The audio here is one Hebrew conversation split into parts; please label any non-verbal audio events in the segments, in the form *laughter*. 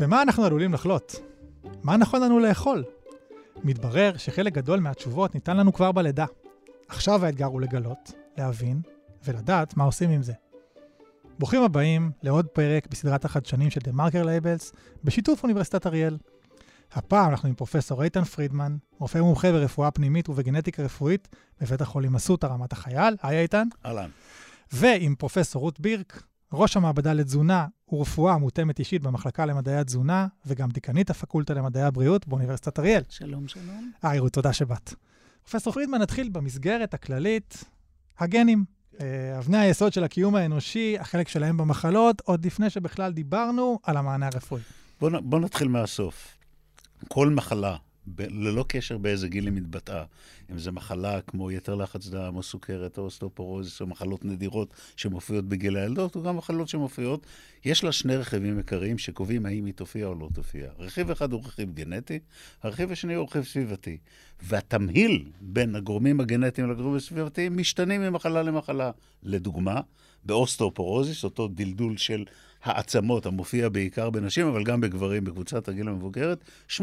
במה אנחנו עלולים לחלות? מה נכון לנו לאכול? מתברר שחלק גדול מהתשובות ניתן לנו כבר בלידה. עכשיו האתגר הוא לגלות, להבין ולדעת מה עושים עם זה. ברוכים הבאים לעוד פרק בסדרת החדשנים של The Marker Labels בשיתוף אוניברסיטת אריאל. הפעם אנחנו עם פרופסור איתן פרידמן, רופא מומחה ברפואה פנימית ובגנטיקה רפואית בבית החולים אסותא רמת החייל. היי איתן. אהלן. ועם פרופסור רות בירק, ראש המעבדה לתזונה ורפואה מותאמת אישית במחלקה למדעי התזונה, וגם דיקנית הפקולטה למדעי הבריאות באוניברסיטת אריאל. שלום, שלום. היי רות, תודה שבאת. פרופסור פרידמן, נתחיל במסגרת הכללית, הגנים. אה, אבני היסוד של הקיום האנושי, החלק שלהם במחלות, עוד לפני שבכלל דיברנו על המענה הרפואי. בוא, נ- בוא נתחיל מהסוף. כל מחלה, ב- ללא קשר באיזה גיל היא מתבטאה, אם זו מחלה כמו יתר לחץ דם, או סוכרת, או אוסטאופורוזיס, או מחלות נדירות שמופיעות בגיל הילדות, או גם מחלות שמופיעות, יש לה שני רכיבים עיקריים שקובעים האם היא תופיע או לא תופיע. רכיב אחד הוא רכיב גנטי, הרכיב השני הוא רכיב סביבתי. והתמהיל בין הגורמים הגנטיים לגורמים הסביבתיים משתנים ממחלה למחלה. לדוגמה, באוסטאופורוזיס, אותו דלדול של העצמות המופיע בעיקר בנשים, אבל גם בגברים בקבוצת הגיל המבוגרת, 80%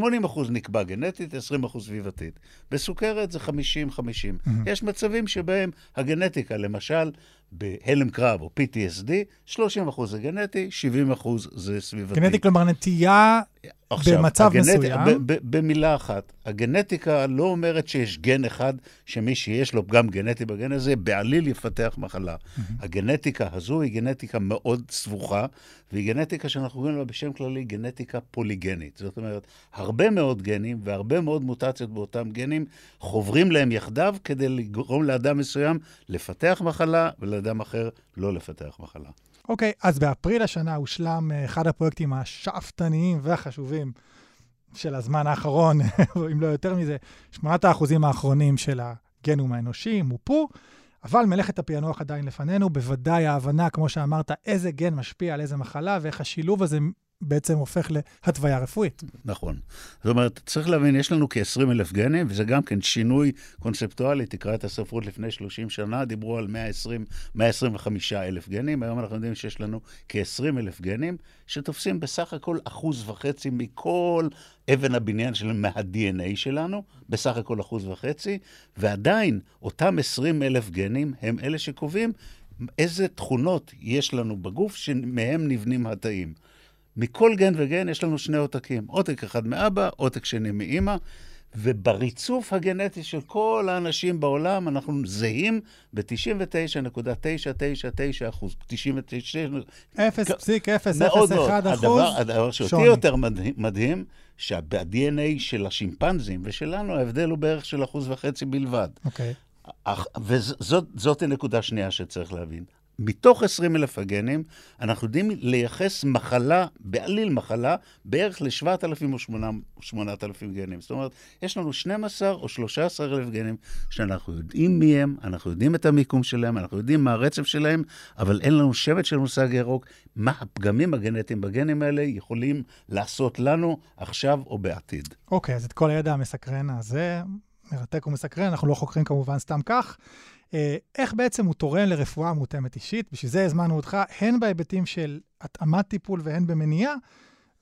נקבע גנטית, 20% סביבתית. בסוכרת זה 50-50. Mm-hmm. יש מצבים שבהם הגנטיקה, למשל, בהלם קרב או PTSD, 30% זה גנטי, 70% זה סביבתי. גנטי, כלומר נטייה במצב הגנט... מסוים. ב- ב- במילה אחת, הגנטיקה לא אומרת שיש גן אחד שמי שיש לו פגם גנטי בגן הזה, בעליל יפתח מחלה. Mm-hmm. הגנטיקה הזו היא גנטיקה מאוד סבוכה, והיא גנטיקה שאנחנו קוראים לה בשם כללי גנטיקה פוליגנית. זאת אומרת, הרבה מאוד גנים והרבה מאוד מוטציות באותם גנים חוברים להם יחדיו כדי לגרום לאדם מסוים לפתח מחלה ולאדם אחר לא לפתח מחלה. אוקיי, אז באפריל השנה הושלם אה, אחד הפרויקטים השאפתניים והחשובים של הזמן האחרון, *laughs* אם לא יותר מזה, שמונת האחוזים האחרונים של הגנום האנושי מופו, אבל מלאכת הפענוח עדיין לפנינו, בוודאי ההבנה, כמו שאמרת, איזה גן משפיע על איזה מחלה, ואיך השילוב הזה בעצם הופך להתוויה רפואית. נכון. זאת אומרת, צריך להבין, יש לנו כ-20 אלף גנים, וזה גם כן שינוי קונספטואלי. תקרא את הספרות לפני 30 שנה, דיברו על 120, 125 אלף גנים, היום אנחנו יודעים שיש לנו כ-20 אלף גנים, שתופסים בסך הכל אחוז וחצי מכל אבן הבניין שלנו, מה-DNA שלנו, בסך הכל אחוז וחצי, ועדיין אותם 20 אלף גנים הם אלה שקובעים איזה תכונות יש לנו בגוף שמהם נבנים התאים. מכל גן וגן יש לנו שני עותקים, עותק אחד מאבא, עותק שני מאימא, ובריצוף הגנטי של כל האנשים בעולם אנחנו זהים ב-99.999 אחוז, 99... 0.001 הדבר, אחוז הדבר שאותי שוני. יותר מדהים, מדהים שה-DNA של השימפנזים ושלנו ההבדל הוא בערך של אחוז וחצי בלבד. אוקיי. אך- וזאת הנקודה השנייה שצריך להבין. מתוך 20 אלף הגנים, אנחנו יודעים לייחס מחלה, בעליל מחלה, בערך ל-7,000 או 8,000 גנים. זאת אומרת, יש לנו 12 או 13 אלף גנים שאנחנו יודעים מי הם, אנחנו יודעים את המיקום שלהם, אנחנו יודעים מה הרצף שלהם, אבל אין לנו שמץ של מושג ירוק, מה הפגמים הגנטיים בגנים האלה יכולים לעשות לנו עכשיו או בעתיד. אוקיי, אז את כל הידע המסקרן הזה, מרתק ומסקרן, אנחנו לא חוקרים כמובן סתם כך. אה, איך בעצם הוא תורם לרפואה מותאמת אישית? בשביל זה הזמנו אותך, הן בהיבטים של התאמת טיפול והן במניעה,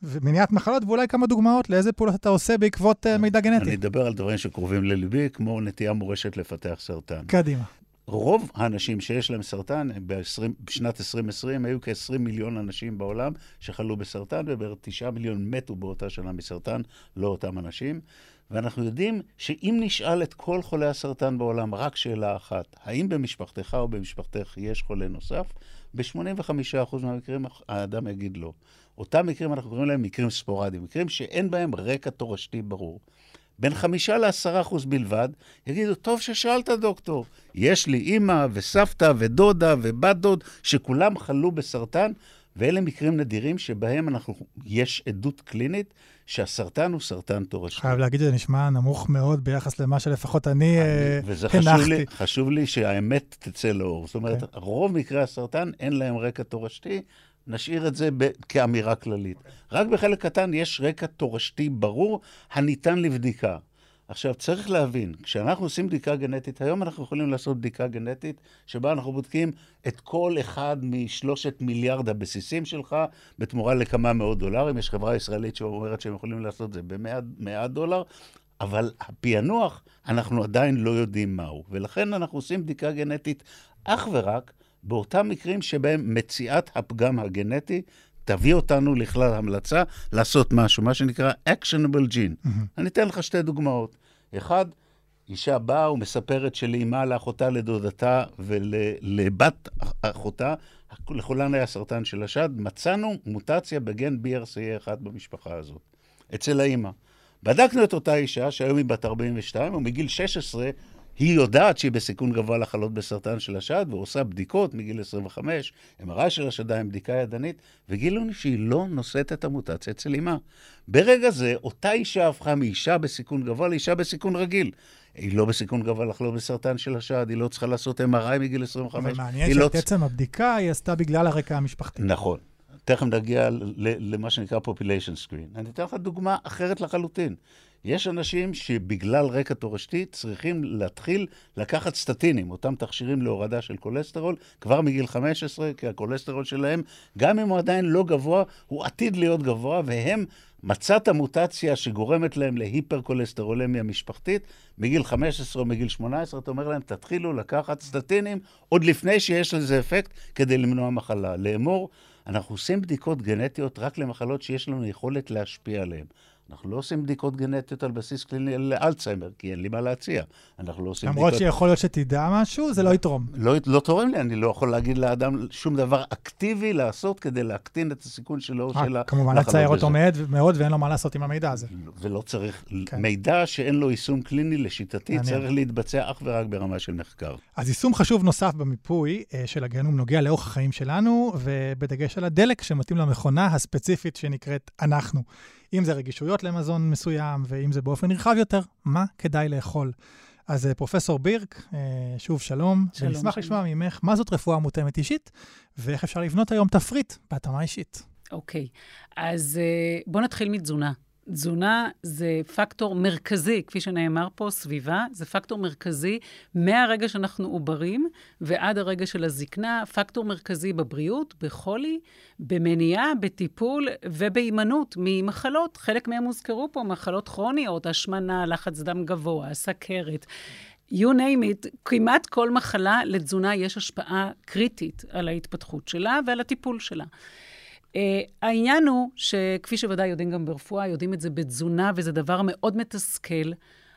ומניעת מחלות, ואולי כמה דוגמאות לאיזה פעולות אתה עושה בעקבות אה, מידע אני גנטי. אדבר על דברים שקרובים לליבי, כמו נטייה מורשת לפתח סרטן. קדימה. רוב האנשים שיש להם סרטן, ב-20, בשנת 2020 היו כ-20 מיליון אנשים בעולם שחלו בסרטן, ובערך 9 מיליון מתו באותה שנה מסרטן, לא אותם אנשים. ואנחנו יודעים שאם נשאל את כל חולי הסרטן בעולם רק שאלה אחת, האם במשפחתך או במשפחתך יש חולה נוסף? ב-85% מהמקרים האדם יגיד לא. אותם מקרים אנחנו קוראים להם מקרים ספורדיים, מקרים שאין בהם רקע תורשתי ברור. בין חמישה לעשרה אחוז בלבד, יגידו, טוב ששאלת, דוקטור. יש לי אימא וסבתא ודודה ובת דוד, שכולם חלו בסרטן, ואלה מקרים נדירים שבהם אנחנו, יש עדות קלינית שהסרטן הוא סרטן תורשתי. חייב להגיד שזה נשמע נמוך מאוד ביחס למה שלפחות אני אה, וזה חשוב הנחתי. לי, חשוב לי שהאמת תצא לאור. זאת אומרת, אוקיי. רוב מקרי הסרטן אין להם רקע תורשתי, נשאיר את זה ב- כאמירה כללית. רק בחלק קטן יש רקע תורשתי ברור הניתן לבדיקה. עכשיו, צריך להבין, כשאנחנו עושים בדיקה גנטית, היום אנחנו יכולים לעשות בדיקה גנטית שבה אנחנו בודקים את כל אחד משלושת מיליארד הבסיסים שלך בתמורה לכמה מאות דולרים. יש חברה ישראלית שאומרת שהם יכולים לעשות את זה ב-100 דולר, אבל הפענוח, אנחנו עדיין לא יודעים מהו. ולכן אנחנו עושים בדיקה גנטית אך ורק באותם מקרים שבהם מציאת הפגם הגנטי תביא אותנו לכלל המלצה לעשות משהו, מה שנקרא actionable gene. Mm-hmm. אני אתן לך שתי דוגמאות. אחד, אישה באה ומספרת שלאימה, לאחותה, לדודתה ולבת אחותה, לכולן היה סרטן של השד, מצאנו מוטציה בגן BRCA1 במשפחה הזאת, אצל האימא. בדקנו את אותה אישה, שהיום היא בת 42, ומגיל 16 היא יודעת שהיא בסיכון גבוה לחלות בסרטן של השד, ועושה בדיקות מגיל 25, MRI של השדיים, בדיקה ידנית, וגילו שהיא לא נושאת את המוטציה אצל אימה. ברגע זה, אותה אישה הפכה מאישה בסיכון גבוה לאישה בסיכון רגיל. היא לא בסיכון גבוה לחלות בסרטן של השד, היא לא צריכה לעשות MRI מגיל 25. אבל מעניין שאת לא... עצם הבדיקה היא עשתה בגלל הרקע המשפחתי. נכון. תכף נגיע למה שנקרא population screen. אני אתן לך דוגמה אחרת לחלוטין. יש אנשים שבגלל רקע תורשתי צריכים להתחיל לקחת סטטינים, אותם תכשירים להורדה של כולסטרול, כבר מגיל 15, כי הכולסטרול שלהם, גם אם הוא עדיין לא גבוה, הוא עתיד להיות גבוה, והם מצאת המוטציה שגורמת להם להיפר-כולסטרולמיה משפחתית, מגיל 15 או מגיל 18, אתה אומר להם, תתחילו לקחת סטטינים עוד לפני שיש לזה אפקט כדי למנוע מחלה. לאמור, אנחנו עושים בדיקות גנטיות רק למחלות שיש לנו יכולת להשפיע עליהן. אנחנו לא עושים בדיקות גנטיות על בסיס קליני לאלצהיימר, כי אין לי מה להציע. אנחנו לא עושים למרות בדיקות... שיכול להיות שתדע משהו, זה לא יתרום. לא, לא תורם לי, אני לא יכול להגיד לאדם שום דבר אקטיבי לעשות כדי להקטין את הסיכון שלו, של לחלות כמובן לצייר אותו מאוד, מאוד, ואין לו מה לעשות עם המידע הזה. ולא צריך, כן. מידע שאין לו יישום קליני, לשיטתי, צריך להתבצע אך ורק ברמה של מחקר. אז יישום חשוב נוסף במיפוי אה, של הגנום נוגע לאורך החיים שלנו, ובדגש על הדלק שמתאים למכונה הספציפית שנקראת אנחנו. אם זה רגישויות למזון מסוים, ואם זה באופן נרחב יותר, מה כדאי לאכול. אז אה, פרופסור בירק, אה, שוב שלום. שלום. ונשמח לשמוע ממך מה זאת רפואה מותאמת אישית, ואיך אפשר לבנות היום תפריט בהתאמה אישית. אוקיי, אז אה, בואו נתחיל מתזונה. תזונה זה פקטור מרכזי, כפי שנאמר פה, סביבה, זה פקטור מרכזי מהרגע שאנחנו עוברים ועד הרגע של הזקנה, פקטור מרכזי בבריאות, בחולי, במניעה, בטיפול ובהימנעות ממחלות. חלק מהם הוזכרו פה, מחלות כרוניות, השמנה, לחץ דם גבוה, סכרת. you name it, כמעט כל מחלה לתזונה יש השפעה קריטית על ההתפתחות שלה ועל הטיפול שלה. Uh, העניין הוא שכפי שוודאי יודעים גם ברפואה, יודעים את זה בתזונה, וזה דבר מאוד מתסכל.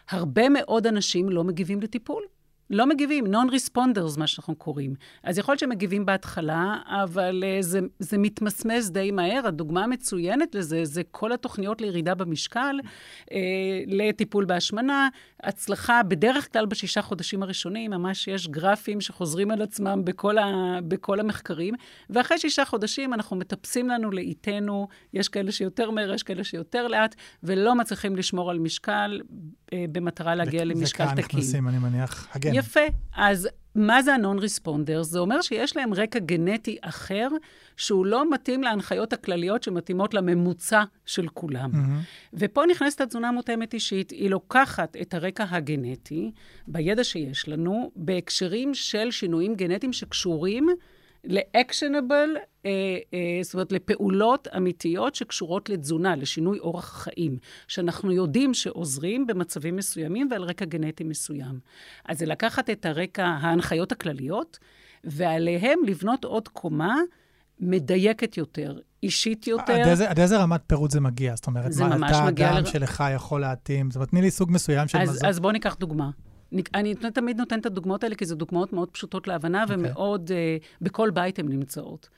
הרבה מאוד אנשים לא מגיבים לטיפול. לא מגיבים, non-responders, מה שאנחנו קוראים. אז יכול להיות שהם מגיבים בהתחלה, אבל uh, זה, זה מתמסמס די מהר. הדוגמה המצוינת לזה זה כל התוכניות לירידה במשקל, uh, לטיפול בהשמנה, הצלחה, בדרך כלל בשישה חודשים הראשונים, ממש יש גרפים שחוזרים על עצמם בכל, ה, בכל המחקרים, ואחרי שישה חודשים אנחנו מטפסים לנו לאיתנו, יש כאלה שיותר מהר, יש כאלה שיותר לאט, ולא מצליחים לשמור על משקל אה, במטרה להגיע למשקל תקין. וכאן נכנסים, אני מניח, הגן. יפה. אז מה זה ה-non-responders? זה אומר שיש להם רקע גנטי אחר, שהוא לא מתאים להנחיות הכלליות שמתאימות לממוצע של כולם. Mm-hmm. ופה נכנסת התזונה מותאמת אישית. היא לוקחת את הרקע הגנטי, בידע שיש לנו, בהקשרים של שינויים גנטיים שקשורים ל-actionable, אה, אה, זאת אומרת, לפעולות אמיתיות שקשורות לתזונה, לשינוי אורח חיים, שאנחנו יודעים שעוזרים במצבים מסוימים ועל רקע גנטי מסוים. אז זה לקחת את הרקע, ההנחיות הכלליות, ועליהם לבנות עוד קומה מדייקת יותר, אישית יותר. עד איזה, עד איזה רמת פירוט זה מגיע? זאת אומרת, מה אתה אדם ל... שלך יכול להתאים? זאת אומרת, תני לי סוג מסוים של אז, מזון. אז בואו ניקח דוגמה. אני תמיד נותנת את הדוגמאות האלה, כי זה דוגמאות מאוד פשוטות להבנה, okay. אוקיי. ומאוד, uh, בכל בית הן נמצאות.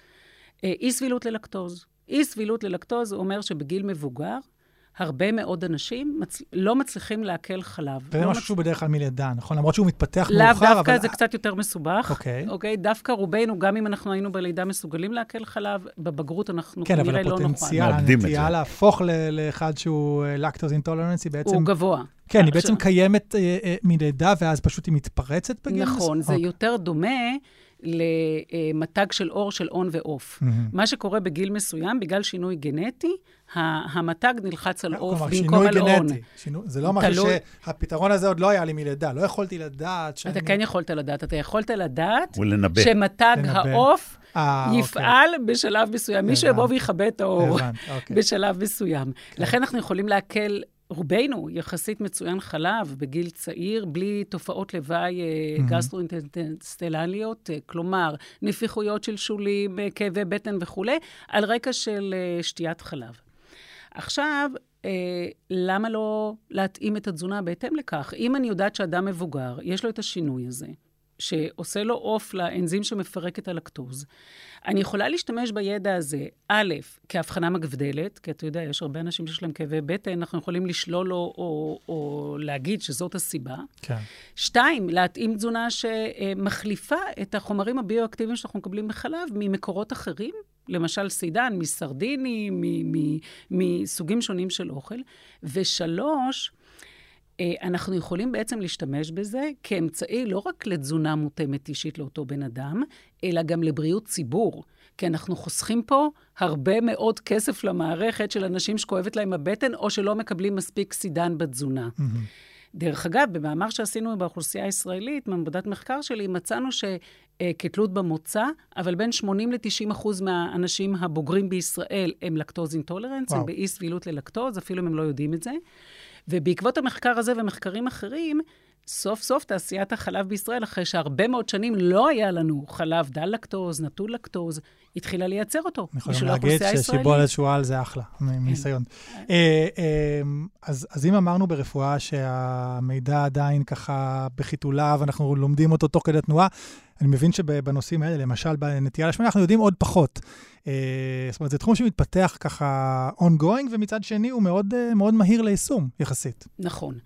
Uh, אי סבילות ללקטוז. אי סבילות ללקטוז אומר שבגיל מבוגר, הרבה מאוד אנשים מצ... לא מצליחים לעכל חלב. וזה לא משהו שהוא מצ... בדרך כלל מלידה, נכון? למרות שהוא מתפתח לאו מאוחר, אבל... לאו דווקא זה קצת יותר מסובך. אוקיי. Okay. אוקיי? דווקא רובנו, גם אם אנחנו היינו בלידה מסוגלים לעכל חלב, בבגרות אנחנו כן, כנראה לא נוכל. כן, אבל הפוטנציאל, הנטייה להפוך לאחד שהוא לקטוז אינטולרנסי בעצם... הוא גבוה. כן, היא בעצם קיימת אה, אה, מלידה, ואז פשוט היא מתפרצת בגיל מסוים? נכון, זה אוקיי. יותר דומה למתג של אור של און ועוף. מהמם. מה שקורה בגיל מסוים, בגלל שינוי גנטי, ה- המתג נלחץ על עוף במקום שינוי על און. גנטי. שינו- זה לא משהו תלוי- שהפתרון הזה עוד לא היה לי מלידה. לא יכולתי לדעת שאני... אתה כן יכולת לדעת, אתה יכולת לדעת ולנבא. שמתג. העוף אה, אוקיי. יפעל בשלב מסוים. מישהו. יבוא ויכבה את האור אוקיי. בשלב מסוים. כן. לכן אנחנו יכולים להקל, רובנו יחסית מצוין חלב בגיל צעיר, בלי תופעות לוואי אה, Mhm. גסטרואינטסטלליות, אה, כלומר, נפיחויות של שולים, אה, כאבי בטן וכולי, על רקע של אה, שתיית חלב. עכשיו, אה, למה לא להתאים את התזונה בהתאם לכך? אם אני יודעת שאדם מבוגר, יש לו את השינוי הזה, שעושה לו עוף לאנזים שמפרק את הלקטוז, אני יכולה להשתמש בידע הזה, א', כהבחנה מגבדלת, כי אתה יודע, יש הרבה אנשים שיש להם כאבי בטן, אנחנו יכולים לשלול לו או, או להגיד שזאת הסיבה. כן. שתיים, להתאים תזונה שמחליפה את החומרים הביואקטיביים שאנחנו מקבלים בחלב ממקורות אחרים, למשל סידן, מסרדינים, מסוגים שונים של אוכל. ושלוש, אנחנו יכולים בעצם להשתמש בזה כאמצעי לא רק לתזונה מותאמת אישית לאותו בן אדם, אלא גם לבריאות ציבור. כי אנחנו חוסכים פה הרבה מאוד כסף למערכת של אנשים שכואבת להם הבטן, או שלא מקבלים מספיק סידן בתזונה. מהמם. דרך אגב, במאמר שעשינו באוכלוסייה הישראלית, מעבודת מחקר שלי, מצאנו שכתלות במוצא, אבל בין 80 ל-90 אחוז מהאנשים הבוגרים בישראל הם לקטוז אינטולרנס, הם. באי סבילות ללקטוז, אפילו אם הם לא יודעים את זה. ובעקבות המחקר הזה ומחקרים אחרים, סוף סוף תעשיית החלב בישראל, אחרי שהרבה מאוד שנים לא היה לנו חלב דל לקטוז, נטול לקטוז, התחילה לייצר אותו בשביל להגיד האוכלוסייה הישראלית. ששיבולת שועל זה אחלה, מ- מניסיון. אה, אה, אז אז אם אמרנו ברפואה שהמידע עדיין ככה בחיתוליו, אנחנו לומדים אותו תוך כדי תנועה, אני מבין שבנושאים האלה, למשל בנטייה לשמונה, אנחנו יודעים עוד פחות. אה, זאת אומרת, זה תחום שמתפתח ככה ongoing, ומצד שני הוא מאוד אה, מאוד מהיר ליישום, יחסית. נכון.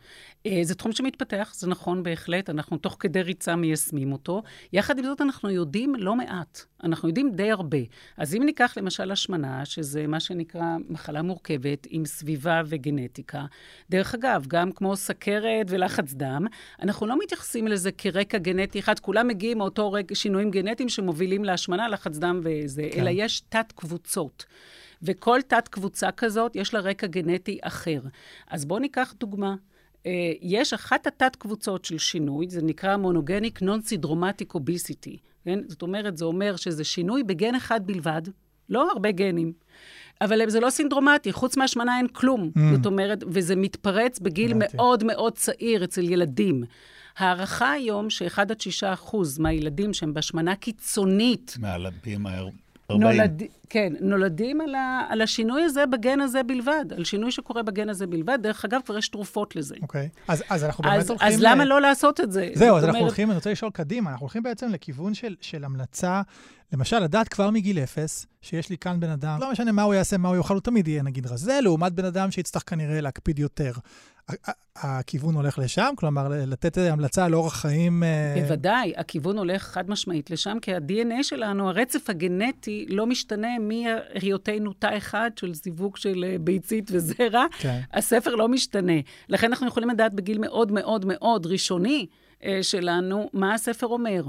אה, זה תחום שמתפתח, זה נכון בהחלט, אנחנו תוך כדי ריצה מיישמים אותו. יחד עם זאת, אנחנו יודעים לא מעט. אנחנו יודעים די הרבה. אז אם ניקח למשל השמנה, שזה מה שנקרא מחלה מורכבת עם סביבה וגנטיקה, דרך אגב, גם כמו סכרת ולחץ דם, אנחנו לא מתייחסים לזה כרקע גנטי אחד, כולם מגיעים מאותו רקע, שינויים גנטיים שמובילים להשמנה, לחץ דם וזה, כן. אלא יש תת-קבוצות. וכל תת-קבוצה כזאת, יש לה רקע גנטי אחר. אז בואו ניקח דוגמה. אה, יש אחת התת-קבוצות של שינוי, זה נקרא מונוגניק נון-סידרומטיק אוביסיטי. כן? זאת אומרת, זה אומר שזה שינוי בגן אחד בלבד, לא הרבה גנים. אבל זה לא סינדרומטי, חוץ מהשמנה אין כלום. Mm. זאת אומרת, וזה מתפרץ בגיל הבנתי. מאוד מאוד צעיר אצל ילדים. ההערכה היום ש-1 עד 6 אחוז מהילדים שהם בהשמנה קיצונית, מעל 40. נולד, כן, נולדים על, ה, על השינוי הזה בגן הזה בלבד, על שינוי שקורה בגן הזה בלבד. דרך אגב, כבר יש תרופות לזה. אוקיי? אז אז אנחנו באמת אז, הולכים... אז למה לא לעשות את זה? זהו, אז אנחנו אומרת, הולכים, אני רוצה לשאול קדימה, אנחנו הולכים בעצם לכיוון של, של המלצה, למשל, לדעת כבר מגיל אפס, שיש לי כאן בן אדם, לא משנה מה הוא יעשה, מה הוא יאכל, הוא תמיד יהיה נגיד רזה, לעומת בן אדם שיצטרך כנראה להקפיד יותר. הכיוון הולך לשם? כלומר, לתת המלצה על אורח חיים... אה, בוודאי, הכיוון הולך חד משמעית לשם, כי ה-DNA שלנו, הרצף הגנטי, לא משתנה מהיותנו תא אחד של זיווג של אה, ביצית וזרע. כן. הספר לא משתנה. לכן אנחנו יכולים לדעת בגיל מאוד מאוד מאוד ראשוני אה, שלנו מה הספר אומר.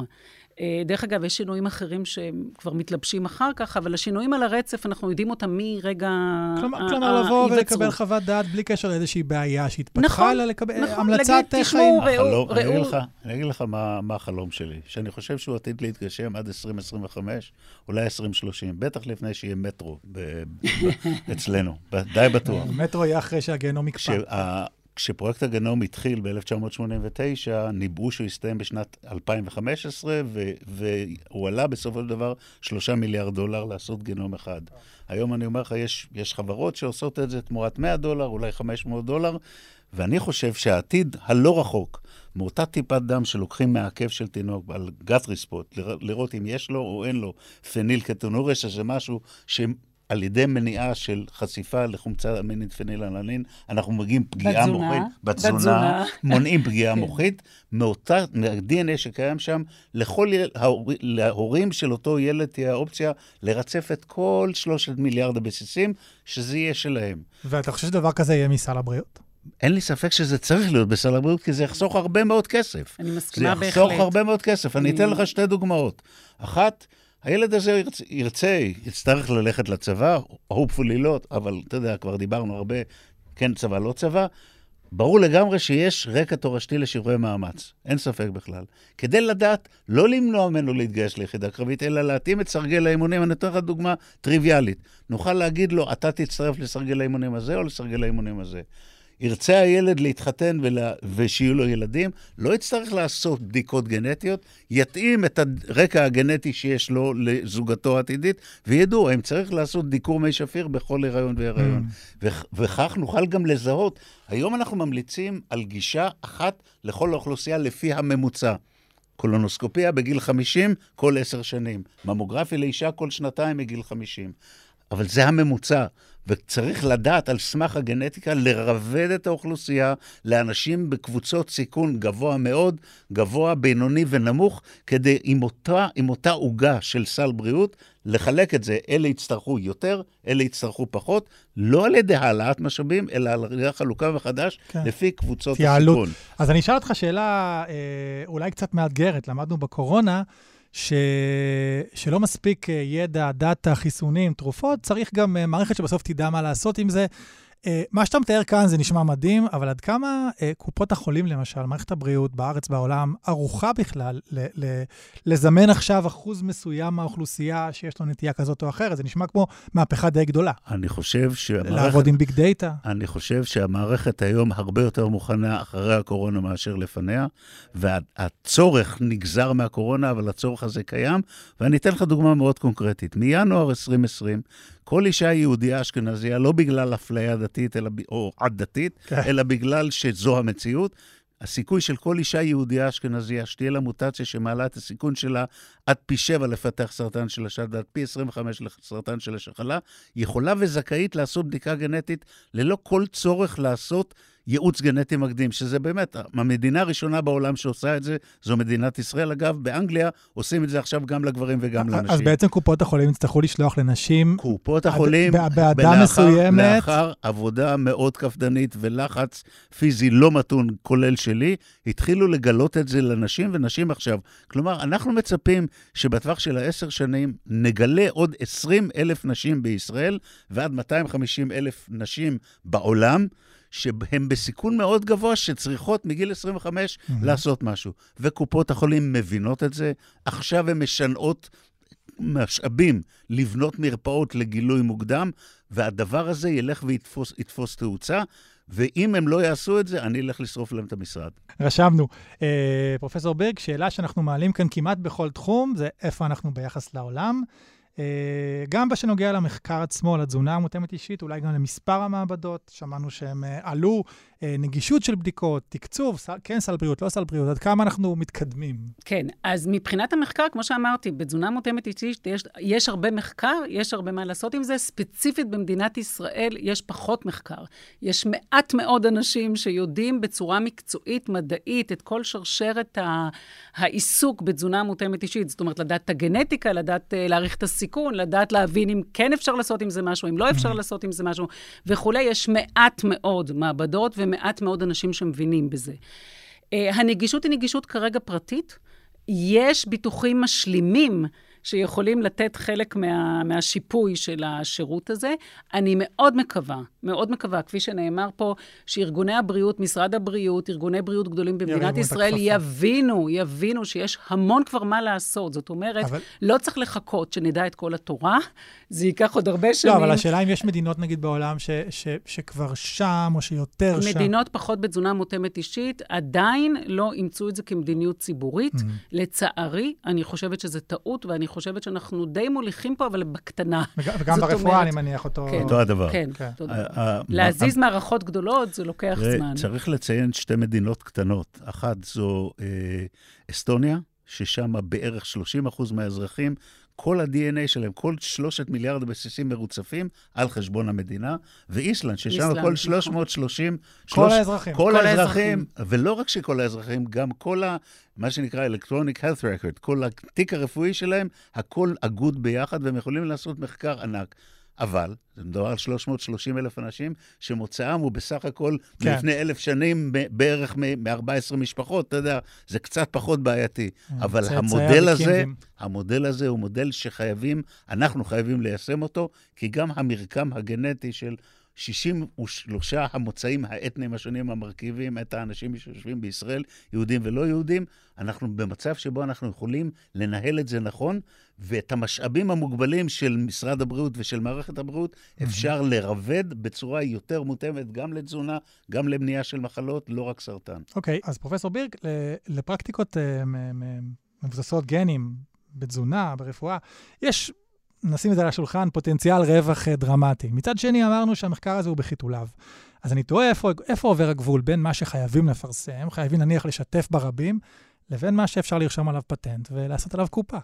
אה, דרך אגב, יש שינויים אחרים שהם כבר מתלבשים אחר כך, אבל השינויים על הרצף, אנחנו יודעים אותם מרגע כלומר, ה- כלומר לבוא ההיווצרות. ולקבל חוות דעת בלי קשר לאיזושהי בעיה שהתפתחה, נכון, אלא לקבל נכון, המלצת להגיד, אה, תשמעו, חיים. ראו- אגיד ראו- לך, אני אגיד לך מה, מה החלום שלי, שאני חושב שהוא עתיד להתגשם עד 2025, אולי 2030, בטח לפני שיהיה מטרו ב, ב, *laughs* אצלנו, ב- די בטוח. מטרו יהיה אחרי שהגיהנום יקפא. כשפרויקט הגנום התחיל ב-1989, ניבאו שהוא יסתיים בשנת 2015, ו, והוא עלה בסופו של דבר 3 מיליארד דולר לעשות גנום אחד. היום אני אומר לך, יש, יש חברות שעושות את זה תמורת 100 דולר, אולי 500 דולר, ואני חושב שהעתיד הלא רחוק, מאותה טיפת דם שלוקחים מהעקב של תינוק על גת ריספוט, לראות אם יש לו או אין לו פניל קטונורס, שזה משהו ש... על ידי מניעה של חשיפה לחומצה אמינית פנילנלין, אנחנו מגיעים פגיעה בתזונה, מוחית, בתזונה, בתזונה. *laughs* מונעים פגיעה כן. מוחית, מאותה, מה-DNA שקיים שם, לכל יל, ההור, להורים של אותו ילד תהיה האופציה לרצף את כל שלושת מיליארד הבסיסים, שזה יהיה שלהם. ואתה חושב שדבר כזה יהיה מסל הבריאות? אין לי ספק שזה צריך להיות בסל הבריאות, כי זה יחסוך הרבה מאוד כסף. אני זה מסכימה בהחלט. יחסוך הרבה מאוד כסף. אני אני- אתן לך שתי דוגמאות. אחת, הילד הזה ירצה, ירצה, יצטרך ללכת לצבא, hopefully לא, אבל אתה יודע, כבר דיברנו הרבה, כן צבא, לא צבא. ברור לגמרי שיש רקע תורשתי לשברי מאמץ, אין ספק בכלל. כדי לדעת, לא למנוע ממנו להתגייס ליחידה קרבית, אלא להתאים את סרגל האימונים. אני אתן לך דוגמה טריוויאלית. נוכל להגיד לו, אתה תצטרף לסרגל האימונים הזה או לסרגל האימונים הזה. ירצה הילד להתחתן ולה, ושיהיו לו ילדים, לא יצטרך לעשות בדיקות גנטיות, יתאים את הרקע הגנטי שיש לו לזוגתו העתידית, וידעו האם צריך לעשות דיקור מי שפיר בכל הריון והריון. וכ- וכך נוכל גם לזהות. היום אנחנו ממליצים על גישה אחת לכל האוכלוסייה לפי הממוצע. קולונוסקופיה בגיל 50 כל עשר שנים, ממוגרפיה לאישה כל שנתיים מגיל 50. אבל זה הממוצע, וצריך לדעת על סמך הגנטיקה לרבד את האוכלוסייה לאנשים בקבוצות סיכון גבוה מאוד, גבוה, בינוני ונמוך, כדי עם אותה, עם אותה עוגה של סל בריאות, לחלק את זה. אלה יצטרכו יותר, אלה יצטרכו פחות, לא על ידי העלאת משאבים, אלא על ידי חלוקה מחדש כן. לפי קבוצות התייעלות. הסיכון. אז אני אשאל אותך שאלה אה, אולי קצת מאתגרת. למדנו בקורונה ש... שלא מספיק אה, ידע, data, חיסונים, תרופות, צריך גם אה, מערכת שבסוף תדע מה לעשות עם זה. אה, מה שאתה מתאר כאן זה נשמע מדהים, אבל עד כמה אה, קופות החולים, למשל, מערכת הבריאות בארץ, בעולם, ערוכה בכלל ל- ל- לזמן עכשיו אחוז מסוים מהאוכלוסייה שיש לו נטייה כזאת או אחרת? זה נשמע כמו מהפכה די גדולה. אני חושב שהמערכת... לעבוד עם big data. אני חושב שהמערכת היום הרבה יותר מוכנה אחרי הקורונה מאשר לפניה, והצורך נגזר מהקורונה, אבל הצורך הזה קיים. ואני אתן לך דוגמה מאוד קונקרטית. מינואר 2020, כל אישה יהודייה אשכנזייה, לא בגלל אפליה דתית אלא, או עד-דתית, כן. אלא בגלל שזו המציאות, הסיכוי של כל אישה יהודייה אשכנזייה שתהיה לה מוטציה שמעלה את הסיכון שלה עד פי 7 לפתח סרטן של השד ועד פי 25 לסרטן של השחלה, יכולה וזכאית לעשות בדיקה גנטית ללא כל צורך לעשות ייעוץ גנטי מקדים, שזה באמת, המדינה הראשונה בעולם שעושה את זה, זו מדינת ישראל. אגב, באנגליה עושים את זה עכשיו גם לגברים וגם לנשים. אז בעצם קופות החולים יצטרכו לשלוח לנשים קופות החולים, באדם מסוימת. לאחר עבודה מאוד קפדנית ולחץ פיזי לא מתון, כולל שלי, התחילו לגלות את זה לנשים ונשים עכשיו. כלומר, אנחנו מצפים שבטווח של העשר שנים נגלה עוד 20 אלף נשים בישראל ועד 250 אלף נשים בעולם. שהן בסיכון מאוד גבוה, שצריכות מגיל 25 מהמם. לעשות משהו. וקופות החולים מבינות את זה, עכשיו הן משנעות משאבים לבנות מרפאות לגילוי מוקדם, והדבר הזה ילך ויתפוס יתפוס תאוצה, ואם הם לא יעשו את זה, אני אלך לשרוף להם את המשרד. רשמנו. אה, פרופסור בירג, שאלה שאנחנו מעלים כאן כמעט בכל תחום, זה איפה אנחנו ביחס לעולם. אה, גם בשנוגע למחקר עצמו, לתזונה המותאמת אישית, אולי גם למספר המעבדות, שמענו שהם אה, עלו, נגישות של בדיקות, תקצוב, סל, כן סל בריאות, לא סל בריאות, עד כמה אנחנו מתקדמים. כן, אז מבחינת המחקר, כמו שאמרתי, בתזונה מותאמת אישית יש, יש הרבה מחקר, יש הרבה מה לעשות עם זה. ספציפית במדינת ישראל יש פחות מחקר. יש מעט מאוד אנשים שיודעים בצורה מקצועית, מדעית, את כל שרשרת ה- העיסוק בתזונה מותאמת אישית. זאת אומרת, לדעת את הגנטיקה, לדעת uh, להעריך את הסיכון, לדעת להבין אם כן אפשר לעשות עם זה משהו, אם לא אפשר לעשות עם זה משהו וכולי. יש מעט מאוד מעבדות ומעט מאוד אנשים שמבינים בזה. Uh, הנגישות היא נגישות כרגע פרטית. יש ביטוחים משלימים שיכולים לתת חלק מה, מהשיפוי של השירות הזה. אני מאוד מקווה, מאוד מקווה, כפי שנאמר פה, שארגוני הבריאות, משרד הבריאות, ארגוני בריאות גדולים במדינת ישראל. יבינו, יבינו שיש המון כבר מה לעשות. זאת אומרת, אבל-. לא צריך לחכות שנדע את כל התורה, זה ייקח עוד הרבה שנים. לא, אבל השאלה אם יש מדינות, נגיד, בעולם ש, ש, שכבר שם, או שיותר שם. מדינות פחות בתזונה מותאמת אישית עדיין לא אימצו את זה כמדיניות ציבורית. Mm. לצערי, אני חושבת שזה טעות, ואני חושבת שאנחנו די מוליכים פה, אבל בקטנה. וג- *laughs* וגם ברפואה, אני מניח אותו... כן. אותו הדבר. כן, כן. תודה. ה- ה- להזיז מערכות גדולות זה לוקח זמן. צריך לציין שתי מדינות קטנות. אחת זו אה, אסטוניה, ששם בערך 30% מהאזרחים, כל ה-DNA שלהם, כל שלושת מיליארד הבסיסים מרוצפים על חשבון המדינה, ואיסלנד, ששם איסלנד, כל נכון. 330... כל שלוש- האזרחים. כל כל האזרחים, ולא רק שכל האזרחים, גם כל ה... מה שנקרא Electronic Health Record, כל התיק הרפואי שלהם, הכל אגוד ביחד, והם יכולים לעשות מחקר ענק. אבל זה מדובר על 330 אלף אנשים שמוצאם הוא בסך הכל כן. לפני אלף שנים בערך מ-14 משפחות, אתה יודע, זה קצת פחות בעייתי. אבל צאצאי המודל הזה. המודל הזה הוא מודל שחייבים, אנחנו חייבים ליישם אותו, כי גם המרקם הגנטי של 63 המוצאים האתניים השונים המרכיבים את האנשים שיושבים בישראל, יהודים ולא יהודים, אנחנו במצב שבו אנחנו יכולים לנהל את זה נכון, ואת המשאבים המוגבלים של משרד הבריאות ושל מערכת הבריאות אפשר לרבד בצורה יותר מותאמת גם לתזונה, גם למניעה של מחלות, לא רק סרטן. אוקיי, אז פרופסור בירק, לפרקטיקות אה, מבוססות גנים בתזונה, ברפואה, יש, נשים את זה על השולחן, פוטנציאל רווח אה, דרמטי. מצד שני, אמרנו שהמחקר הזה הוא בחיתוליו. אז אני תוהה איפה, איפה עובר הגבול בין מה שחייבים לפרסם, חייבים נניח לשתף ברבים, לבין מה שאפשר לרשום עליו פטנט ולעשות עליו קופה.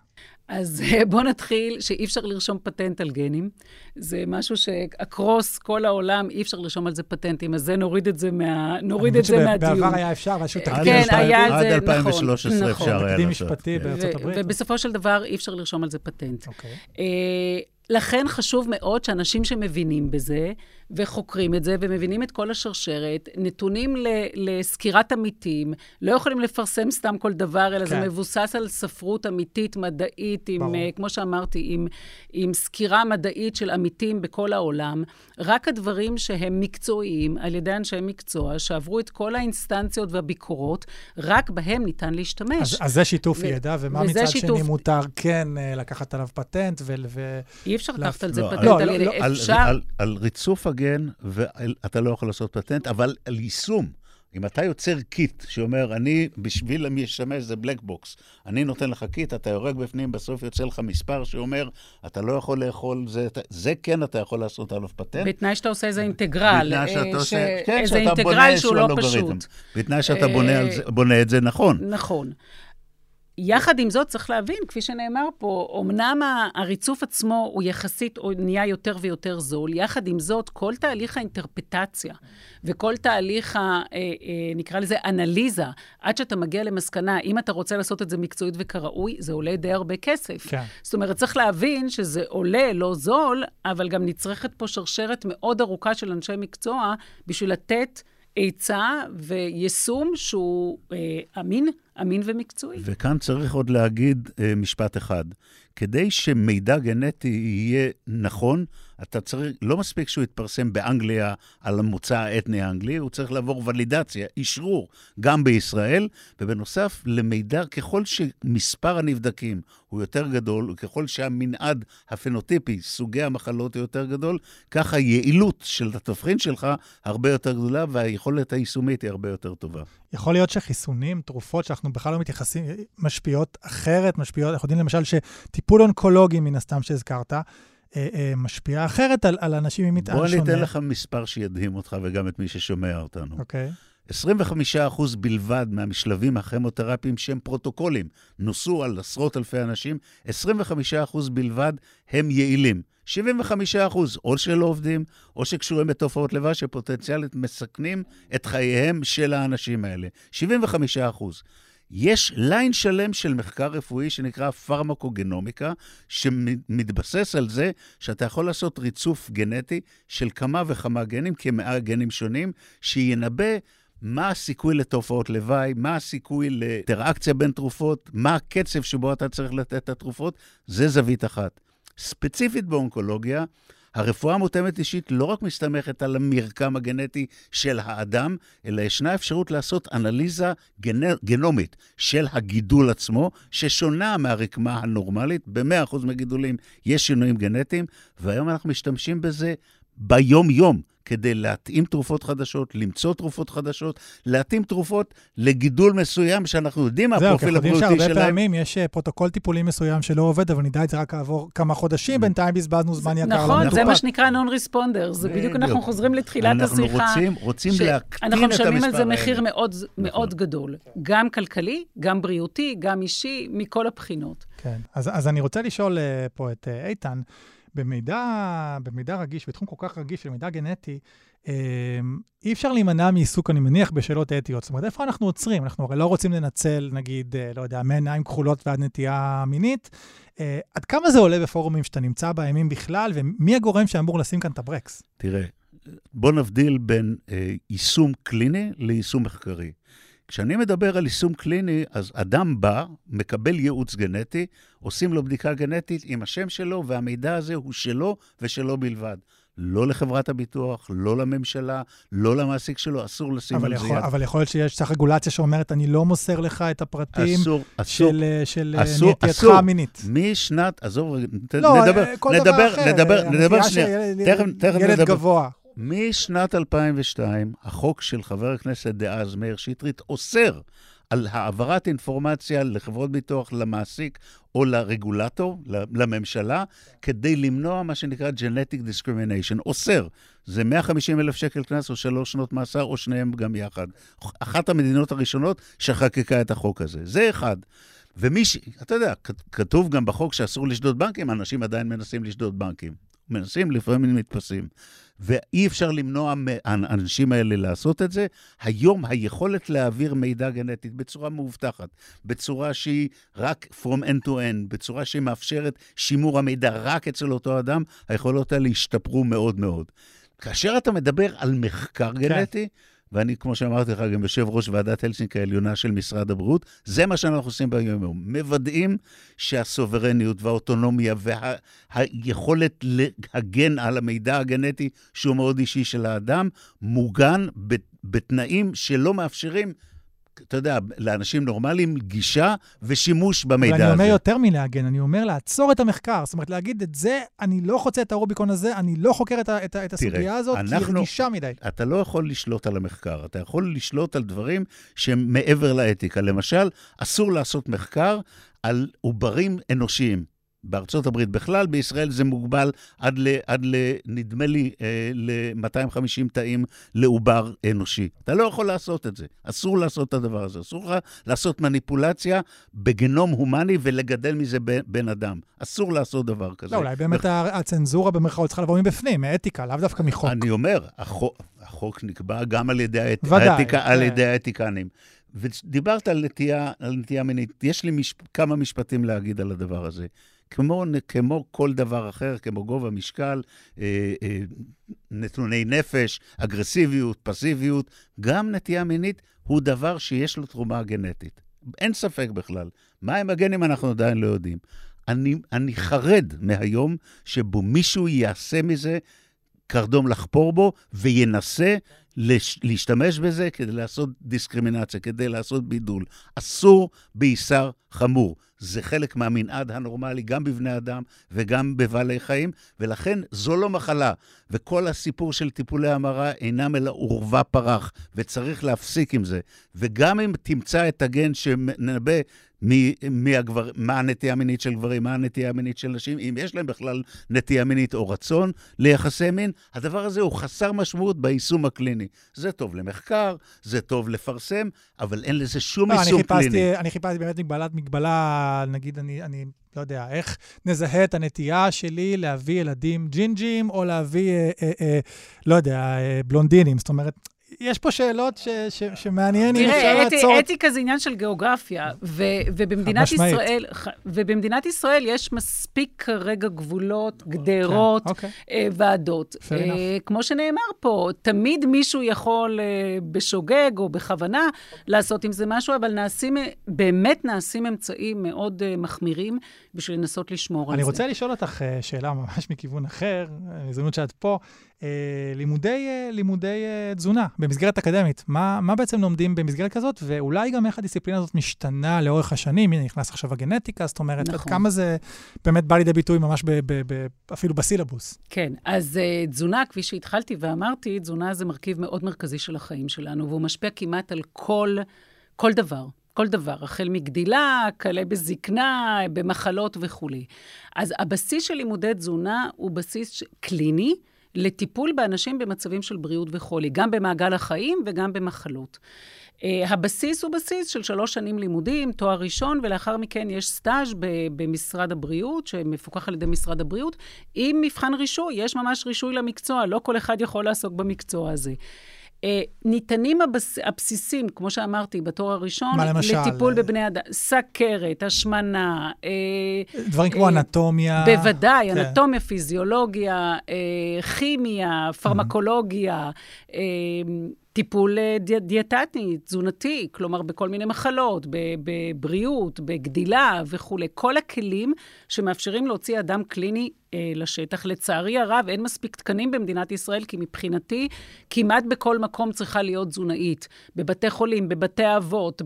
אז אה, בואו נתחיל שאי אפשר לרשום פטנט על גנים. זה משהו שאקרוס כל העולם, אי אפשר לרשום על זה פטנטים, אז זה נוריד את זה, מה... נוריד את זה אני מהדיון. חושב שבעבר היה אפשר, איזשהו כן, תקדים היה משפטי. את עד זה, 2013 נכון, אפשר היה תקדים לעשות. משפטי כן. בארצות ו- הברית. ובסופו של דבר אי אפשר לרשום על זה פטנט. אוקיי. אה, לכן חשוב מאוד שאנשים שמבינים בזה, וחוקרים את זה, ומבינים את כל השרשרת, נתונים ל- לסקירת עמיתים, לא יכולים לפרסם סתם כל דבר, אלא כן. זה מבוסס על ספרות אמיתית, מדעית, עם, ברור. אה, כמו שאמרתי, עם, עם סקירה מדעית של עמיתים בכל העולם. רק הדברים שהם מקצועיים, על ידי אנשי מקצוע, שעברו את כל האינסטנציות והביקורות, רק בהם ניתן להשתמש. אז, אז זה שיתוף ו- ידע, ומה מצד שיתוף- שני מותר כן אה, לקחת עליו פטנט ו... ו... אי אפשר לקחת על זה לא, פטנט לא, על לא, ידי... לא, על, אפשר... על, על ריצוף הגן, ואתה לא יכול לעשות פטנט, אבל על יישום. אם אתה יוצר קיט שאומר, אני, בשביל מי שישתמש זה black box, אני נותן לך קיט, אתה יורק בפנים, בסוף יוצא לך מספר שאומר, אתה לא יכול לאכול זה, זה כן אתה יכול לעשות עליו פטנט. בתנאי שאתה עושה איזה אינטגרל, בתנאי שאתה אה, עושה- ש- כן, שאתה אינטגרל בונה איזשהו לא אלגוריתם. בתנאי שאתה בונה, אה, זה, בונה את זה נכון. נכון. יחד עם זאת, צריך להבין, כפי שנאמר פה, אמנם הריצוף עצמו הוא יחסית, או נהיה יותר ויותר זול, יחד עם זאת, כל תהליך האינטרפטציה וכל תהליך, ה, אה, אה, נקרא לזה אנליזה, עד שאתה מגיע למסקנה, אם אתה רוצה לעשות את זה מקצועית וכראוי, זה עולה די הרבה כסף. כן. זאת אומרת, צריך להבין שזה עולה, לא זול, אבל גם נצרכת פה שרשרת מאוד ארוכה של אנשי מקצוע בשביל לתת עצה ויישום שהוא אה, אמין, אמין ומקצועי. וכאן צריך עוד להגיד אה, משפט אחד. כדי שמידע גנטי יהיה נכון, אתה צריך, לא מספיק שהוא יתפרסם באנגליה על המוצא האתני האנגלי, הוא צריך לעבור ולידציה, אשרור, גם בישראל, ובנוסף, למידע, ככל שמספר הנבדקים הוא יותר גדול, וככל שהמנעד הפנוטיפי, סוגי המחלות הוא יותר גדול, כך היעילות של התבחין שלך הרבה יותר גדולה, והיכולת היישומית היא הרבה יותר טובה. יכול להיות שחיסונים, תרופות שאנחנו בכלל לא מתייחסים, משפיעות אחרת, משפיעות, אנחנו יודעים למשל שטיפול אונקולוגי, מן הסתם שהזכרת, אה, אה, משפיע אחרת על, על אנשים עם מטען בוא שונה. אני אתן לך מספר שידהים אותך וגם את מי ששומע אותנו. אוקיי. 25% בלבד מהמשלבים הכימותרפיים שהם פרוטוקולים, נוסו על עשרות אלפי אנשים, 25% בלבד הם יעילים. 75% או שלא עובדים, או שקשורים בתופעות לוואי שפוטנציאלית מסכנים את חייהם של האנשים האלה. 75%. יש ליין שלם של מחקר רפואי שנקרא פרמקוגנומיקה, שמתבסס על זה שאתה יכול לעשות ריצוף גנטי של כמה וכמה גנים, כמאה גנים שונים, שינבא מה הסיכוי לתופעות לוואי, מה הסיכוי לאינטראקציה בין תרופות, מה הקצב שבו אתה צריך לתת את התרופות, זה זווית אחת. ספציפית באונקולוגיה, הרפואה המותאמת אישית לא רק מסתמכת על המרקם הגנטי של האדם, אלא ישנה אפשרות לעשות אנליזה גנ... גנומית של הגידול עצמו, ששונה מהרקמה הנורמלית. ב-100% מהגידולים יש שינויים גנטיים, והיום אנחנו משתמשים בזה ביום-יום. כדי להתאים תרופות חדשות, למצוא תרופות חדשות, להתאים תרופות לגידול מסוים שאנחנו יודעים מה זהו, כי הפרופיל אנחנו יודעים הבריאותי שהרבה שלהם. פעמים יש אה, פרוטוקול טיפולי מסוים שלא עובד, אבל נדע את זה רק כעבור כמה חודשים, בינתיים בזבזנו זמן יקר נכון. זה מה שנקרא non-responder. זה בדיוק אנחנו. חוזרים לתחילת אנחנו השיחה. רוצים, רוצים להקטין את אנחנו המספר משלמים על זה. מחיר מאוד, מאוד נכון. גדול. גם כלכלי, גם בריאותי, גם אישי, מכל הבחינות. כן. אז, אז אני רוצה לשאול uh, פה את uh, איתן, במידע, במידע רגיש, בתחום כל כך רגיש של מידע גנטי, אי אפשר להימנע מעיסוק, אני מניח, בשאלות אתיות. זאת אומרת, איפה אנחנו עוצרים? אנחנו הרי לא רוצים לנצל, נגיד, לא יודע, מעיניים כחולות ועד נטייה מינית. עד כמה זה עולה בפורומים שאתה נמצא בימים בכלל, ומי הגורם שאמור לשים כאן את הברקס? תראה, בוא נבדיל בין אה, יישום קליני ליישום מחקרי. כשאני מדבר על יישום קליני, אז אדם בא, מקבל ייעוץ גנטי, עושים לו בדיקה גנטית עם השם שלו, והמידע הזה הוא שלו ושלו בלבד. לא לחברת הביטוח, לא לממשלה, לא למעסיק שלו, אסור לשים על זה יד. אבל יכול להיות שיש צריך רגולציה שאומרת, אני לא מוסר לך את הפרטים אסור, אסור, של, של אסור, נטייתך אסור. המינית. משנת, עזוב, לא, נדבר, כל נדבר, דבר אחר. נדבר, נדבר שנייה. תכף, תכף ילד נדבר. גבוה. משנת 2002, החוק של חבר הכנסת דאז, מאיר שטרית, אוסר על העברת אינפורמציה לחברות ביטוח, למעסיק או לרגולטור, לממשלה, כדי למנוע מה שנקרא Genetic Discrimination. אוסר. זה 150 אלף שקל קנס או שלוש שנות מאסר, או שניהם גם יחד. אחת המדינות הראשונות שחקקה את החוק הזה. זה אחד. ומי ש... אתה יודע, כתוב גם בחוק שאסור לשדוד בנקים, אנשים עדיין מנסים לשדוד בנקים. מנסים, לפעמים נתפסים. ואי אפשר למנוע מהאנשים האלה לעשות את זה. היום היכולת להעביר מידע גנטית בצורה מאובטחת, בצורה שהיא רק from end to end, בצורה שהיא מאפשרת שימור המידע רק אצל אותו אדם, היכולות האלה השתפרו מאוד מאוד. כאשר אתה מדבר על מחקר גנטי, ואני, כמו שאמרתי לך, גם יושב ראש ועדת הלסינק העליונה של משרד הבריאות, זה מה שאנחנו עושים ביום-יום. מוודאים שהסוברניות והאוטונומיה והיכולת להגן על המידע הגנטי, שהוא מאוד אישי של האדם, מוגן בתנאים שלא מאפשרים אתה יודע, לאנשים נורמליים גישה ושימוש במידע הזה. ואני אומר יותר מלהגן, אני אומר לעצור את המחקר. זאת אומרת, להגיד את זה, אני לא חוצה את הרוביקון הזה, אני לא חוקר את, את, את הסוגיה הזאת, אנחנו, כי היא רגישה מדי. אתה לא יכול לשלוט על המחקר, אתה יכול לשלוט על דברים שהם מעבר לאתיקה. למשל, אסור לעשות מחקר על עוברים אנושיים. בארצות הברית בכלל, בישראל זה מוגבל עד, ל, עד ל, נדמה לי, אה, ל-250 תאים לעובר אנושי. אתה לא יכול לעשות את זה. אסור לעשות את הדבר הזה. אסור לך לעשות מניפולציה בגנום הומני ולגדל מזה בן אדם. אסור לעשות דבר כזה. לא, אולי באמת מח... הצנזורה במרכאות צריכה לבוא מבפנים, מאתיקה, לאו דווקא מחוק. אני אומר, החוק, החוק נקבע גם על ידי, האת... ודאי, האתיקה, זה... על ידי האתיקנים. ודיברת על נטייה, על נטייה מינית. יש לי מש... כמה משפטים להגיד על הדבר הזה. כמו, כמו כל דבר אחר, כמו גובה משקל, אה, אה, נתוני נפש, אגרסיביות, פסיביות, גם נטייה מינית הוא דבר שיש לו תרומה גנטית. אין ספק בכלל. מה הם הגנים אנחנו עדיין לא יודעים. אני, אני חרד מהיום שבו מישהו יעשה מזה קרדום לחפור בו וינסה להשתמש בזה כדי לעשות דיסקרימינציה, כדי לעשות בידול. אסור בעיסר חמור. זה חלק מהמנעד הנורמלי, גם בבני אדם וגם בבעלי חיים, ולכן זו לא מחלה. וכל הסיפור של טיפולי המרה אינם אלא עורבא פרח, וצריך להפסיק עם זה. וגם אם תמצא את הגן שמנבא מי, מי הגבר, מה הנטייה המינית של גברים, מה הנטייה המינית של נשים, אם יש להם בכלל נטייה מינית או רצון ליחסי מין, הדבר הזה הוא חסר משמעות ביישום הקליני. זה טוב למחקר, זה טוב לפרסם, אבל אין לזה שום לא, יישום אני חיפשתי, קליני. אני חיפשתי באמת מגבלת מגבלה, נגיד, אני, אני לא יודע, איך נזהה את הנטייה שלי להביא ילדים ג'ינג'ים, או להביא, אה, אה, אה, לא יודע, אה, בלונדינים. זאת אומרת, יש פה שאלות ש, ש, שמעניין אם אפשר לעצור. תראה, אתיקה זה עניין של גיאוגרפיה, ו, ובמדינת. ישראל, ובמדינת ישראל יש מספיק כרגע גבולות, גדרות, כן, אוקיי. אה, ועדות. אה. כמו שנאמר פה, תמיד מישהו יכול אה, בשוגג או בכוונה לעשות עם זה משהו, אבל נעשים, באמת נעשים אמצעים מאוד מחמירים בשביל לנסות לשמור על אני זה. רוצה לשאול אותך שאלה ממש מכיוון אחר, הזדמנות שאת פה. אה, לימודי, אה, לימודי אה, תזונה במסגרת אקדמית, מה, מה בעצם לומדים במסגרת כזאת, ואולי גם איך הדיסציפלינה הזאת משתנה לאורך השנים? הנה, נכנס עכשיו הגנטיקה, זאת אומרת, עד נכון. כמה זה באמת בא לידי ביטוי ממש ב, ב, ב, אפילו בסילבוס. כן, אז uh, תזונה, כפי שהתחלתי ואמרתי, תזונה זה מרכיב מאוד מרכזי של החיים שלנו, והוא משפיע כמעט על כל, כל דבר. כל דבר, החל מגדילה, כלה בזקנה, במחלות וכולי. אז הבסיס של לימודי תזונה הוא בסיס קליני, לטיפול באנשים במצבים של בריאות וחולי, גם במעגל החיים וגם במחלות. Uh, הבסיס הוא בסיס של שלוש שנים לימודים, תואר ראשון, ולאחר מכן יש סטאז' במשרד הבריאות, שמפוקח על ידי משרד הבריאות, עם מבחן רישוי. יש ממש רישוי למקצוע, לא כל אחד יכול לעסוק במקצוע הזה. Uh, ניתנים הבס... הבסיסים, כמו שאמרתי, בתור הראשון, מה למשל? לטיפול בבני אדם, סכרת, השמנה. Uh, דברים כמו אנטומיה. בוודאי, כן. אנטומיה, פיזיולוגיה, uh, כימיה, פרמקולוגיה. Uh, טיפול דיאטטי, תזונתי, כלומר בכל מיני מחלות, בבריאות, בגדילה וכולי. כל הכלים שמאפשרים להוציא אדם קליני אה, לשטח. לצערי הרב, אין מספיק תקנים במדינת ישראל, כי מבחינתי, כמעט בכל מקום צריכה להיות תזונאית. בבתי חולים, בבתי אבות,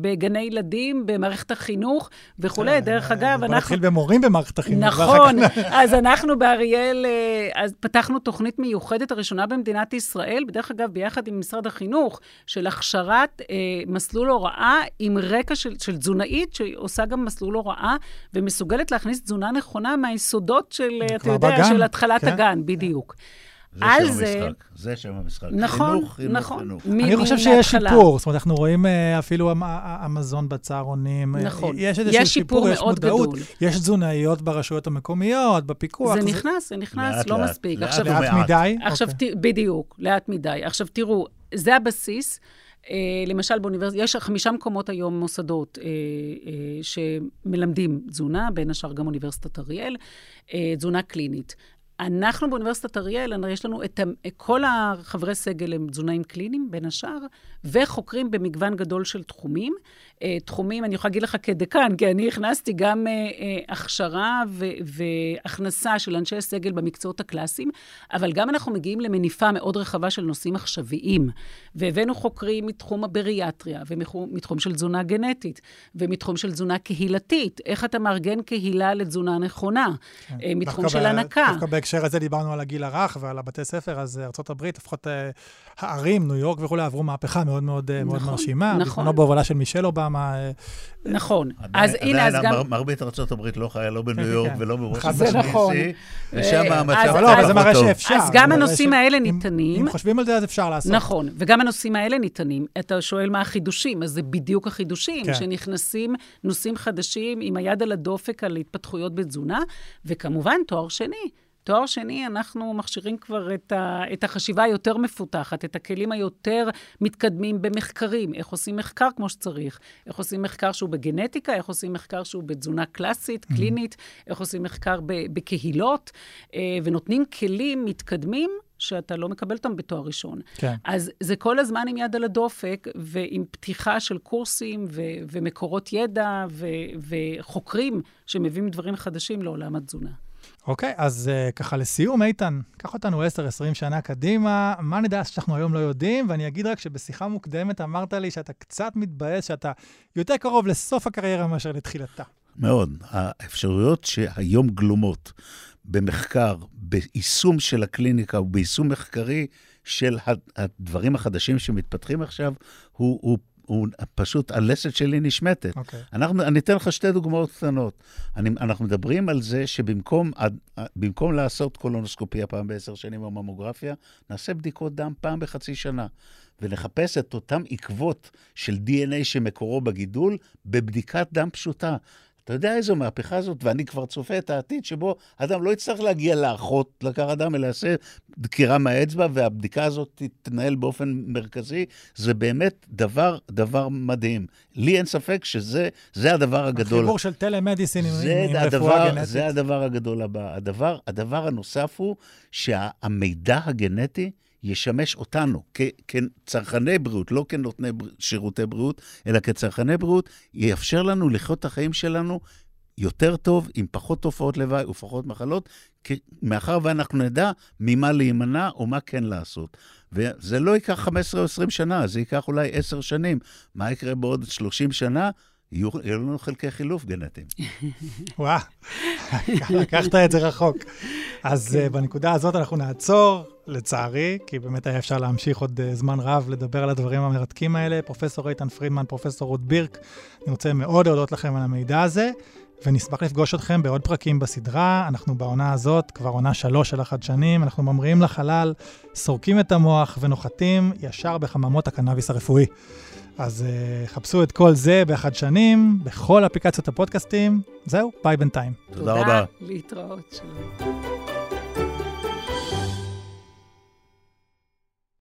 בגני ילדים, במערכת החינוך וכולי. אה, דרך אגב, אנחנו... בוא נתחיל במורים במערכת החינוך. נכון, אז אנחנו באריאל, אה, אז פתחנו תוכנית מיוחדת הראשונה במדינת ישראל, בדרך אגב, ביחד עם משרד החינוך, של הכשרת אה, מסלול הוראה עם רקע של, של תזונאית, שעושה גם מסלול הוראה, ומסוגלת להכניס תזונה נכונה מהיסודות של... של, אתה יודע, בגן, של התחלת כן. הגן, בדיוק. זה שם זה... המשחק, זה שם המשחק. נכון, חינוך, חינוך, נכון. חינוך. אני חושב שיש שיפור, זאת אומרת, אנחנו רואים אה, אפילו המזון בצהרונים. אה, נכון. יש איזשהו שיפור, יש מודעות, יש תזונאיות ברשויות המקומיות, בפיקוח. זה נכנס, זה נכנס, לא מספיק. לאט לאט מדי? עכשיו, בדיוק, לאט מדי. עכשיו, תראו, זה הבסיס. Uh, למשל, באוניברסיטה, יש חמישה מקומות היום, מוסדות, uh, uh, שמלמדים תזונה, בין השאר גם אוניברסיטת אריאל, תזונה קלינית. אנחנו באוניברסיטת אריאל, יש לנו את כל החברי סגל הם תזונאים קליניים, בין השאר, וחוקרים במגוון גדול של תחומים. אה, תחומים, אני יכולה להגיד לך כדקן, כי אני הכנסתי גם אה, אה, הכשרה והכנסה של אנשי סגל במקצועות הקלאסיים, אבל גם אנחנו מגיעים למניפה מאוד רחבה של נושאים עכשוויים. והבאנו חוקרים מתחום הבריאטריה, ומתחום של תזונה גנטית, ומתחום של תזונה קהילתית. איך אתה מארגן קהילה לתזונה נכונה, כן. מתחום של הנקה. דווקא בהקשר הזה דיברנו על הגיל הרך ועל הבתי ספר, אז ארה"ב, לפחות הערים, ניו יורק וכולי, עברו מהפכה מאוד מאוד, נכון, מאוד מרשימה. נכון. בזמנו בהובלה של מישל אובמה. אה, נכון. אז הנה, אז גם... מרבית ארה"ב לא חיה לא בניו כן, יורק כן. ולא בוושינגטון זה נכון. ושם אה, המצב לא, אבל זה מראה שאפשר. אז גם הנושאים האלה ניתנים. אם חושבים על זה, אז אפשר לעשות. נכון, וגם הנושאים האלה ניתנים. אתה שואל מה החידושים, אז זה בדיוק החידושים, כן. שנכנסים נושאים חדשים עם היד על הדופק על התפתחויות בתזונה, וכמובן, תואר שני. תואר שני, אנחנו מכשירים כבר את, ה, את החשיבה היותר מפותחת, את הכלים היותר מתקדמים במחקרים, איך עושים מחקר כמו שצריך, איך עושים מחקר שהוא בגנטיקה, איך עושים מחקר שהוא בתזונה קלאסית, mm-hmm. קלינית, איך עושים מחקר ב, בקהילות, אה, ונותנים כלים מתקדמים שאתה לא מקבל אותם בתואר ראשון. כן. אז זה כל הזמן עם יד על הדופק, ועם פתיחה של קורסים ו- ומקורות ידע ו- וחוקרים שמביאים דברים חדשים לעולם התזונה. אוקיי, אז uh, ככה לסיום, איתן, קח אותנו 10-20 שנה קדימה, מה נדע שאנחנו היום לא יודעים? ואני אגיד רק שבשיחה מוקדמת אמרת לי שאתה קצת מתבאס, שאתה יותר קרוב לסוף הקריירה מאשר לתחילתה. מאוד. האפשרויות שהיום גלומות במחקר, ביישום של הקליניקה וביישום מחקרי של הדברים החדשים שמתפתחים עכשיו, הוא, הוא הוא פשוט, הלסת שלי נשמטת. Okay. אוקיי. אנחנו, אני אתן לך שתי דוגמאות קטנות. אני, אנחנו מדברים על זה שבמקום במקום לעשות קולונוסקופיה פעם בעשר שנים או ממוגרפיה, נעשה בדיקות דם פעם בחצי שנה. ונחפש את אותם עקבות של DNA שמקורו בגידול בבדיקת דם פשוטה. אתה יודע איזו מהפכה זאת, ואני כבר צופה את העתיד שבו אדם לא יצטרך להגיע לאחות לקחת דם, אלא יעשה דקירה מהאצבע, והבדיקה הזאת תתנהל באופן מרכזי. זה באמת דבר, דבר מדהים. לי אין ספק שזה הדבר הגדול. החיבור של טלמדיסין עם, עם רפואה גנטית. זה הדבר הגדול הבא. הדבר, הדבר הנוסף הוא שהמידע הגנטי, ישמש אותנו כצרכני בריאות, לא כנותני שירותי בריאות, אלא כצרכני בריאות, יאפשר לנו לחיות את החיים שלנו יותר טוב, עם פחות תופעות לוואי ופחות מחלות, מאחר ואנחנו נדע ממה להימנע או מה כן לעשות. וזה לא ייקח 15 או 20 שנה, זה ייקח אולי 10 שנים. מה יקרה בעוד 30 שנה? יהיו, לנו חלקי חילוף גנטיים. *laughs* וואו, *laughs* לקחת את זה רחוק. אז uh, בנקודה הזאת אנחנו נעצור, לצערי, כי באמת היה אפשר להמשיך עוד uh, זמן רב לדבר על הדברים המרתקים האלה. פרופ' איתן פרידמן, פרופ' רות בירק, אני רוצה מאוד להודות לכם על המידע הזה. ונשמח לפגוש אתכם בעוד פרקים בסדרה. אנחנו בעונה הזאת, כבר עונה שלוש של החדשנים, אנחנו ממריאים לחלל, סורקים את המוח ונוחתים ישר בחממות הקנאביס הרפואי. אז uh, חפשו את כל זה בחדשנים, בכל אפליקציות הפודקאסטים. זהו, ביי בינתיים. תודה רבה. להתראות. שלום.